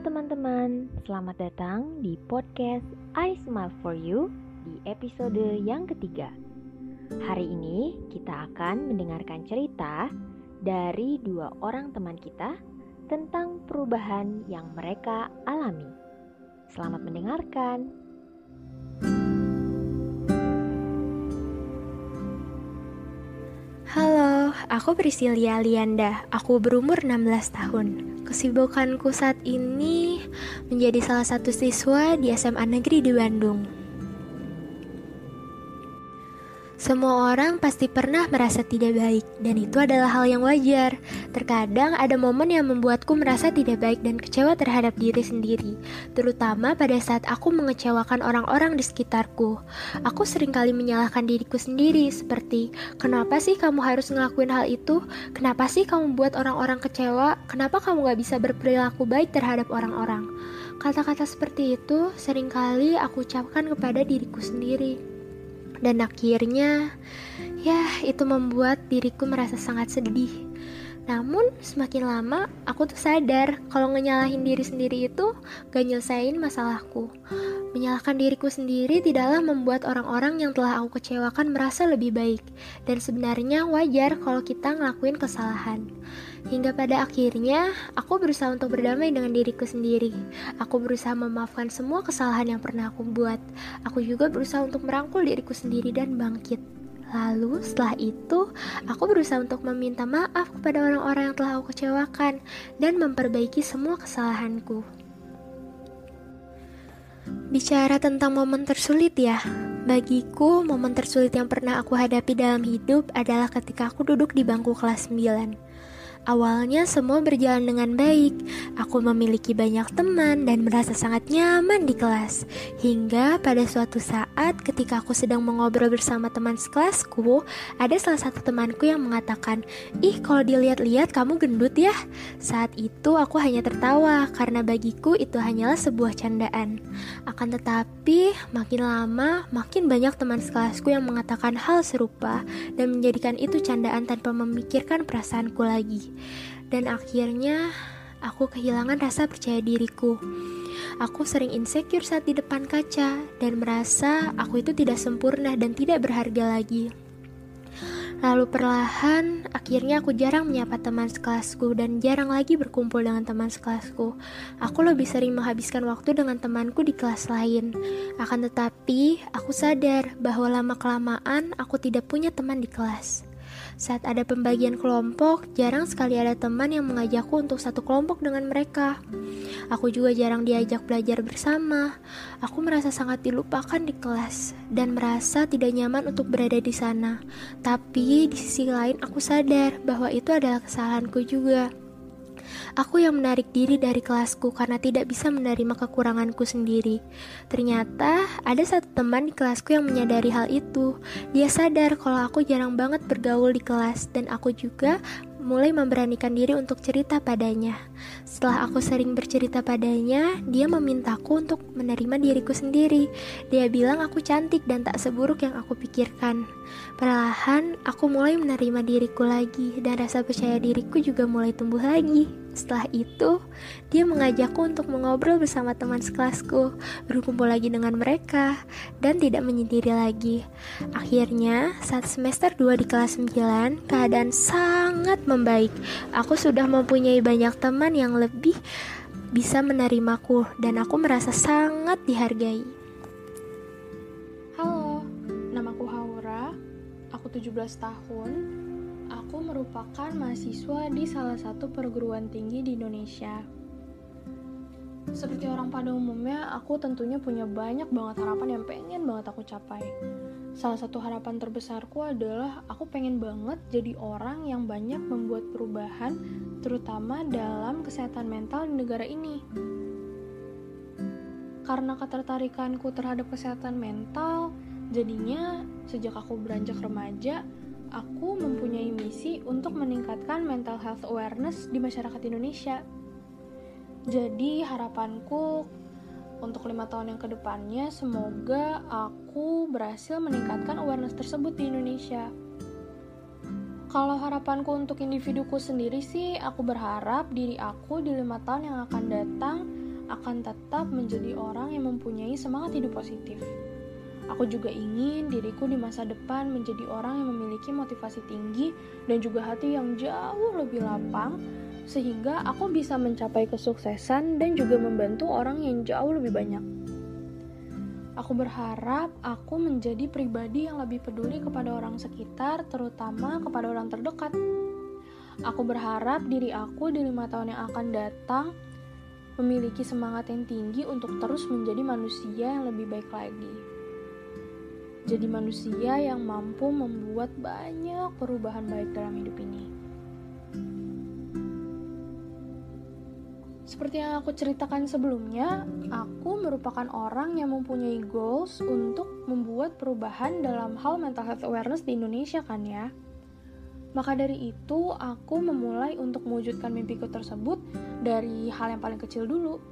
teman-teman, selamat datang di podcast I Smile For You di episode yang ketiga. Hari ini kita akan mendengarkan cerita dari dua orang teman kita tentang perubahan yang mereka alami. Selamat mendengarkan. Halo, aku Priscilia Lianda. Aku berumur 16 tahun. Kesibukanku saat ini menjadi salah satu siswa di SMA Negeri di Bandung. Semua orang pasti pernah merasa tidak baik, dan itu adalah hal yang wajar. Terkadang ada momen yang membuatku merasa tidak baik dan kecewa terhadap diri sendiri, terutama pada saat aku mengecewakan orang-orang di sekitarku. Aku sering kali menyalahkan diriku sendiri, seperti, "Kenapa sih kamu harus ngelakuin hal itu? Kenapa sih kamu buat orang-orang kecewa? Kenapa kamu gak bisa berperilaku baik terhadap orang-orang?" Kata-kata seperti itu sering kali aku ucapkan kepada diriku sendiri dan akhirnya ya itu membuat diriku merasa sangat sedih. Namun semakin lama aku tuh sadar kalau ngenyalahin diri sendiri itu gak nyelesain masalahku. Menyalahkan diriku sendiri tidaklah membuat orang-orang yang telah aku kecewakan merasa lebih baik. Dan sebenarnya wajar kalau kita ngelakuin kesalahan Hingga pada akhirnya, aku berusaha untuk berdamai dengan diriku sendiri. Aku berusaha memaafkan semua kesalahan yang pernah aku buat. Aku juga berusaha untuk merangkul diriku sendiri dan bangkit. Lalu setelah itu, aku berusaha untuk meminta maaf kepada orang-orang yang telah aku kecewakan dan memperbaiki semua kesalahanku. Bicara tentang momen tersulit ya, bagiku momen tersulit yang pernah aku hadapi dalam hidup adalah ketika aku duduk di bangku kelas 9. Awalnya semua berjalan dengan baik. Aku memiliki banyak teman dan merasa sangat nyaman di kelas. Hingga pada suatu saat ketika aku sedang mengobrol bersama teman sekelasku, ada salah satu temanku yang mengatakan, "Ih, kalau dilihat-lihat kamu gendut ya." Saat itu aku hanya tertawa karena bagiku itu hanyalah sebuah candaan. Akan tetapi, makin lama makin banyak teman sekelasku yang mengatakan hal serupa dan menjadikan itu candaan tanpa memikirkan perasaanku lagi dan akhirnya aku kehilangan rasa percaya diriku. Aku sering insecure saat di depan kaca dan merasa aku itu tidak sempurna dan tidak berharga lagi. Lalu perlahan, akhirnya aku jarang menyapa teman sekelasku dan jarang lagi berkumpul dengan teman sekelasku. Aku lebih sering menghabiskan waktu dengan temanku di kelas lain. Akan tetapi, aku sadar bahwa lama-kelamaan aku tidak punya teman di kelas. Saat ada pembagian kelompok, jarang sekali ada teman yang mengajakku untuk satu kelompok dengan mereka. Aku juga jarang diajak belajar bersama. Aku merasa sangat dilupakan di kelas dan merasa tidak nyaman untuk berada di sana. Tapi di sisi lain aku sadar bahwa itu adalah kesalahanku juga. Aku yang menarik diri dari kelasku karena tidak bisa menerima kekuranganku sendiri. Ternyata ada satu teman di kelasku yang menyadari hal itu. Dia sadar kalau aku jarang banget bergaul di kelas dan aku juga mulai memberanikan diri untuk cerita padanya. Setelah aku sering bercerita padanya, dia memintaku untuk menerima diriku sendiri. Dia bilang aku cantik dan tak seburuk yang aku pikirkan. Perlahan, aku mulai menerima diriku lagi dan rasa percaya diriku juga mulai tumbuh lagi. Setelah itu, dia mengajakku untuk mengobrol bersama teman sekelasku, berkumpul lagi dengan mereka, dan tidak menyendiri lagi. Akhirnya, saat semester 2 di kelas 9, keadaan sangat membaik. Aku sudah mempunyai banyak teman yang lebih bisa menerimaku, dan aku merasa sangat dihargai. Halo, namaku Haura, aku 17 tahun, Aku merupakan mahasiswa di salah satu perguruan tinggi di Indonesia. Seperti orang pada umumnya, aku tentunya punya banyak banget harapan yang pengen banget aku capai. Salah satu harapan terbesarku adalah aku pengen banget jadi orang yang banyak membuat perubahan, terutama dalam kesehatan mental di negara ini. Karena ketertarikanku terhadap kesehatan mental, jadinya sejak aku beranjak remaja, aku mempunyai misi untuk meningkatkan mental health awareness di masyarakat Indonesia. Jadi harapanku untuk lima tahun yang ke depannya semoga aku berhasil meningkatkan awareness tersebut di Indonesia. Kalau harapanku untuk individuku sendiri sih, aku berharap diri aku di lima tahun yang akan datang akan tetap menjadi orang yang mempunyai semangat hidup positif. Aku juga ingin diriku di masa depan menjadi orang yang memiliki motivasi tinggi dan juga hati yang jauh lebih lapang, sehingga aku bisa mencapai kesuksesan dan juga membantu orang yang jauh lebih banyak. Aku berharap aku menjadi pribadi yang lebih peduli kepada orang sekitar, terutama kepada orang terdekat. Aku berharap diri aku di lima tahun yang akan datang memiliki semangat yang tinggi untuk terus menjadi manusia yang lebih baik lagi jadi manusia yang mampu membuat banyak perubahan baik dalam hidup ini. Seperti yang aku ceritakan sebelumnya, aku merupakan orang yang mempunyai goals untuk membuat perubahan dalam hal mental health awareness di Indonesia kan ya. Maka dari itu, aku memulai untuk mewujudkan mimpiku tersebut dari hal yang paling kecil dulu,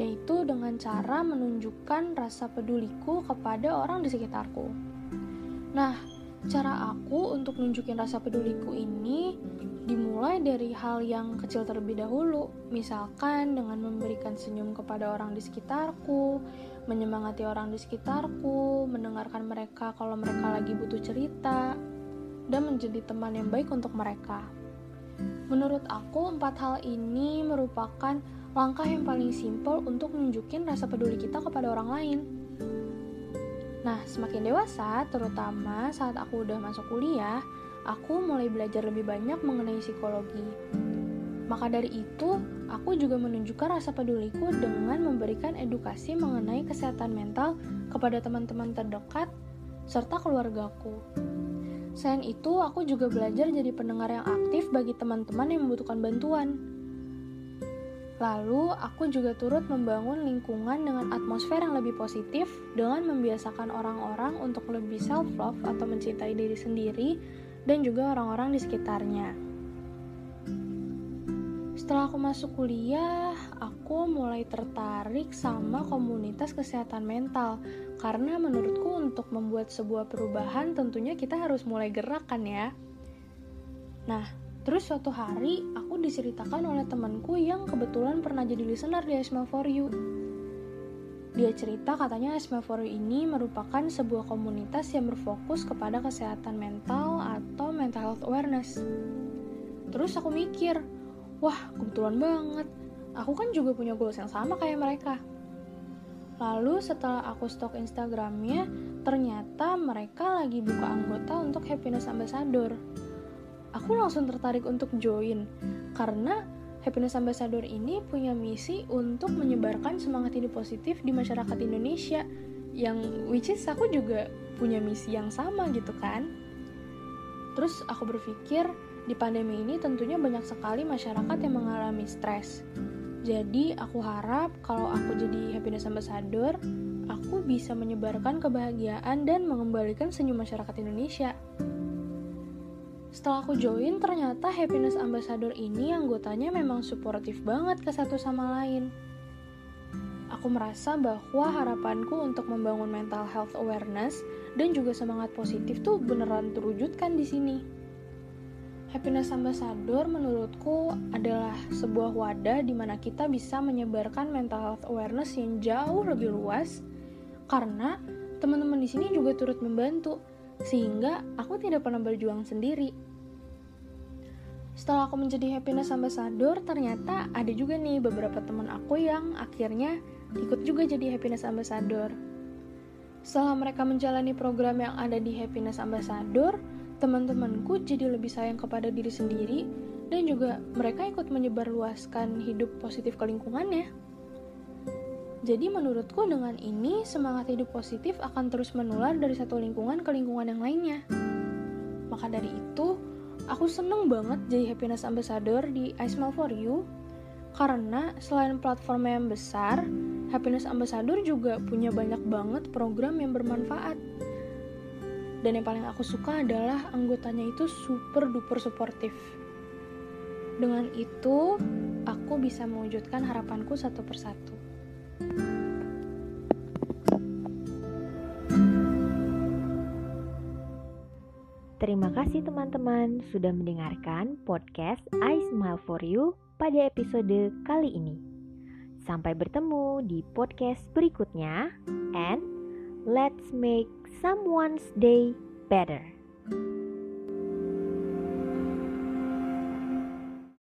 yaitu dengan cara menunjukkan rasa peduliku kepada orang di sekitarku. Nah, cara aku untuk nunjukin rasa peduliku ini dimulai dari hal yang kecil terlebih dahulu, misalkan dengan memberikan senyum kepada orang di sekitarku, menyemangati orang di sekitarku, mendengarkan mereka kalau mereka lagi butuh cerita, dan menjadi teman yang baik untuk mereka. Menurut aku, empat hal ini merupakan langkah yang paling simpel untuk nunjukin rasa peduli kita kepada orang lain. Nah, semakin dewasa, terutama saat aku udah masuk kuliah, aku mulai belajar lebih banyak mengenai psikologi. Maka dari itu, aku juga menunjukkan rasa peduliku dengan memberikan edukasi mengenai kesehatan mental kepada teman-teman terdekat serta keluargaku. Selain itu, aku juga belajar jadi pendengar yang aktif bagi teman-teman yang membutuhkan bantuan. Lalu, aku juga turut membangun lingkungan dengan atmosfer yang lebih positif dengan membiasakan orang-orang untuk lebih self-love atau mencintai diri sendiri dan juga orang-orang di sekitarnya. Setelah aku masuk kuliah, aku mulai tertarik sama komunitas kesehatan mental karena menurutku untuk membuat sebuah perubahan tentunya kita harus mulai gerak kan ya. Nah, Terus suatu hari aku diceritakan oleh temanku yang kebetulan pernah jadi listener di Smile For You. Dia cerita katanya Smile For You ini merupakan sebuah komunitas yang berfokus kepada kesehatan mental atau mental health awareness. Terus aku mikir, wah kebetulan banget, aku kan juga punya goals yang sama kayak mereka. Lalu setelah aku stok Instagramnya, ternyata mereka lagi buka anggota untuk Happiness Ambassador aku langsung tertarik untuk join karena Happiness Ambassador ini punya misi untuk menyebarkan semangat hidup positif di masyarakat Indonesia yang which is aku juga punya misi yang sama gitu kan. Terus aku berpikir di pandemi ini tentunya banyak sekali masyarakat yang mengalami stres. Jadi aku harap kalau aku jadi Happiness Ambassador aku bisa menyebarkan kebahagiaan dan mengembalikan senyum masyarakat Indonesia setelah aku join, ternyata Happiness Ambassador ini anggotanya memang suportif banget ke satu sama lain. Aku merasa bahwa harapanku untuk membangun mental health awareness dan juga semangat positif tuh beneran terwujudkan di sini. Happiness Ambassador menurutku adalah sebuah wadah di mana kita bisa menyebarkan mental health awareness yang jauh lebih luas karena teman-teman di sini juga turut membantu sehingga aku tidak pernah berjuang sendiri. Setelah aku menjadi happiness ambassador, ternyata ada juga nih beberapa teman aku yang akhirnya ikut juga jadi happiness ambassador. Setelah mereka menjalani program yang ada di happiness ambassador, teman-temanku jadi lebih sayang kepada diri sendiri dan juga mereka ikut menyebarluaskan hidup positif ke lingkungannya. Jadi menurutku dengan ini semangat hidup positif akan terus menular dari satu lingkungan ke lingkungan yang lainnya. Maka dari itu, aku seneng banget jadi happiness ambassador di I Smile For You karena selain platform yang besar, happiness ambassador juga punya banyak banget program yang bermanfaat. Dan yang paling aku suka adalah anggotanya itu super duper suportif. Dengan itu, aku bisa mewujudkan harapanku satu persatu. Terima kasih teman-teman sudah mendengarkan podcast I Smile For You pada episode kali ini. Sampai bertemu di podcast berikutnya, and let's make someone's day better.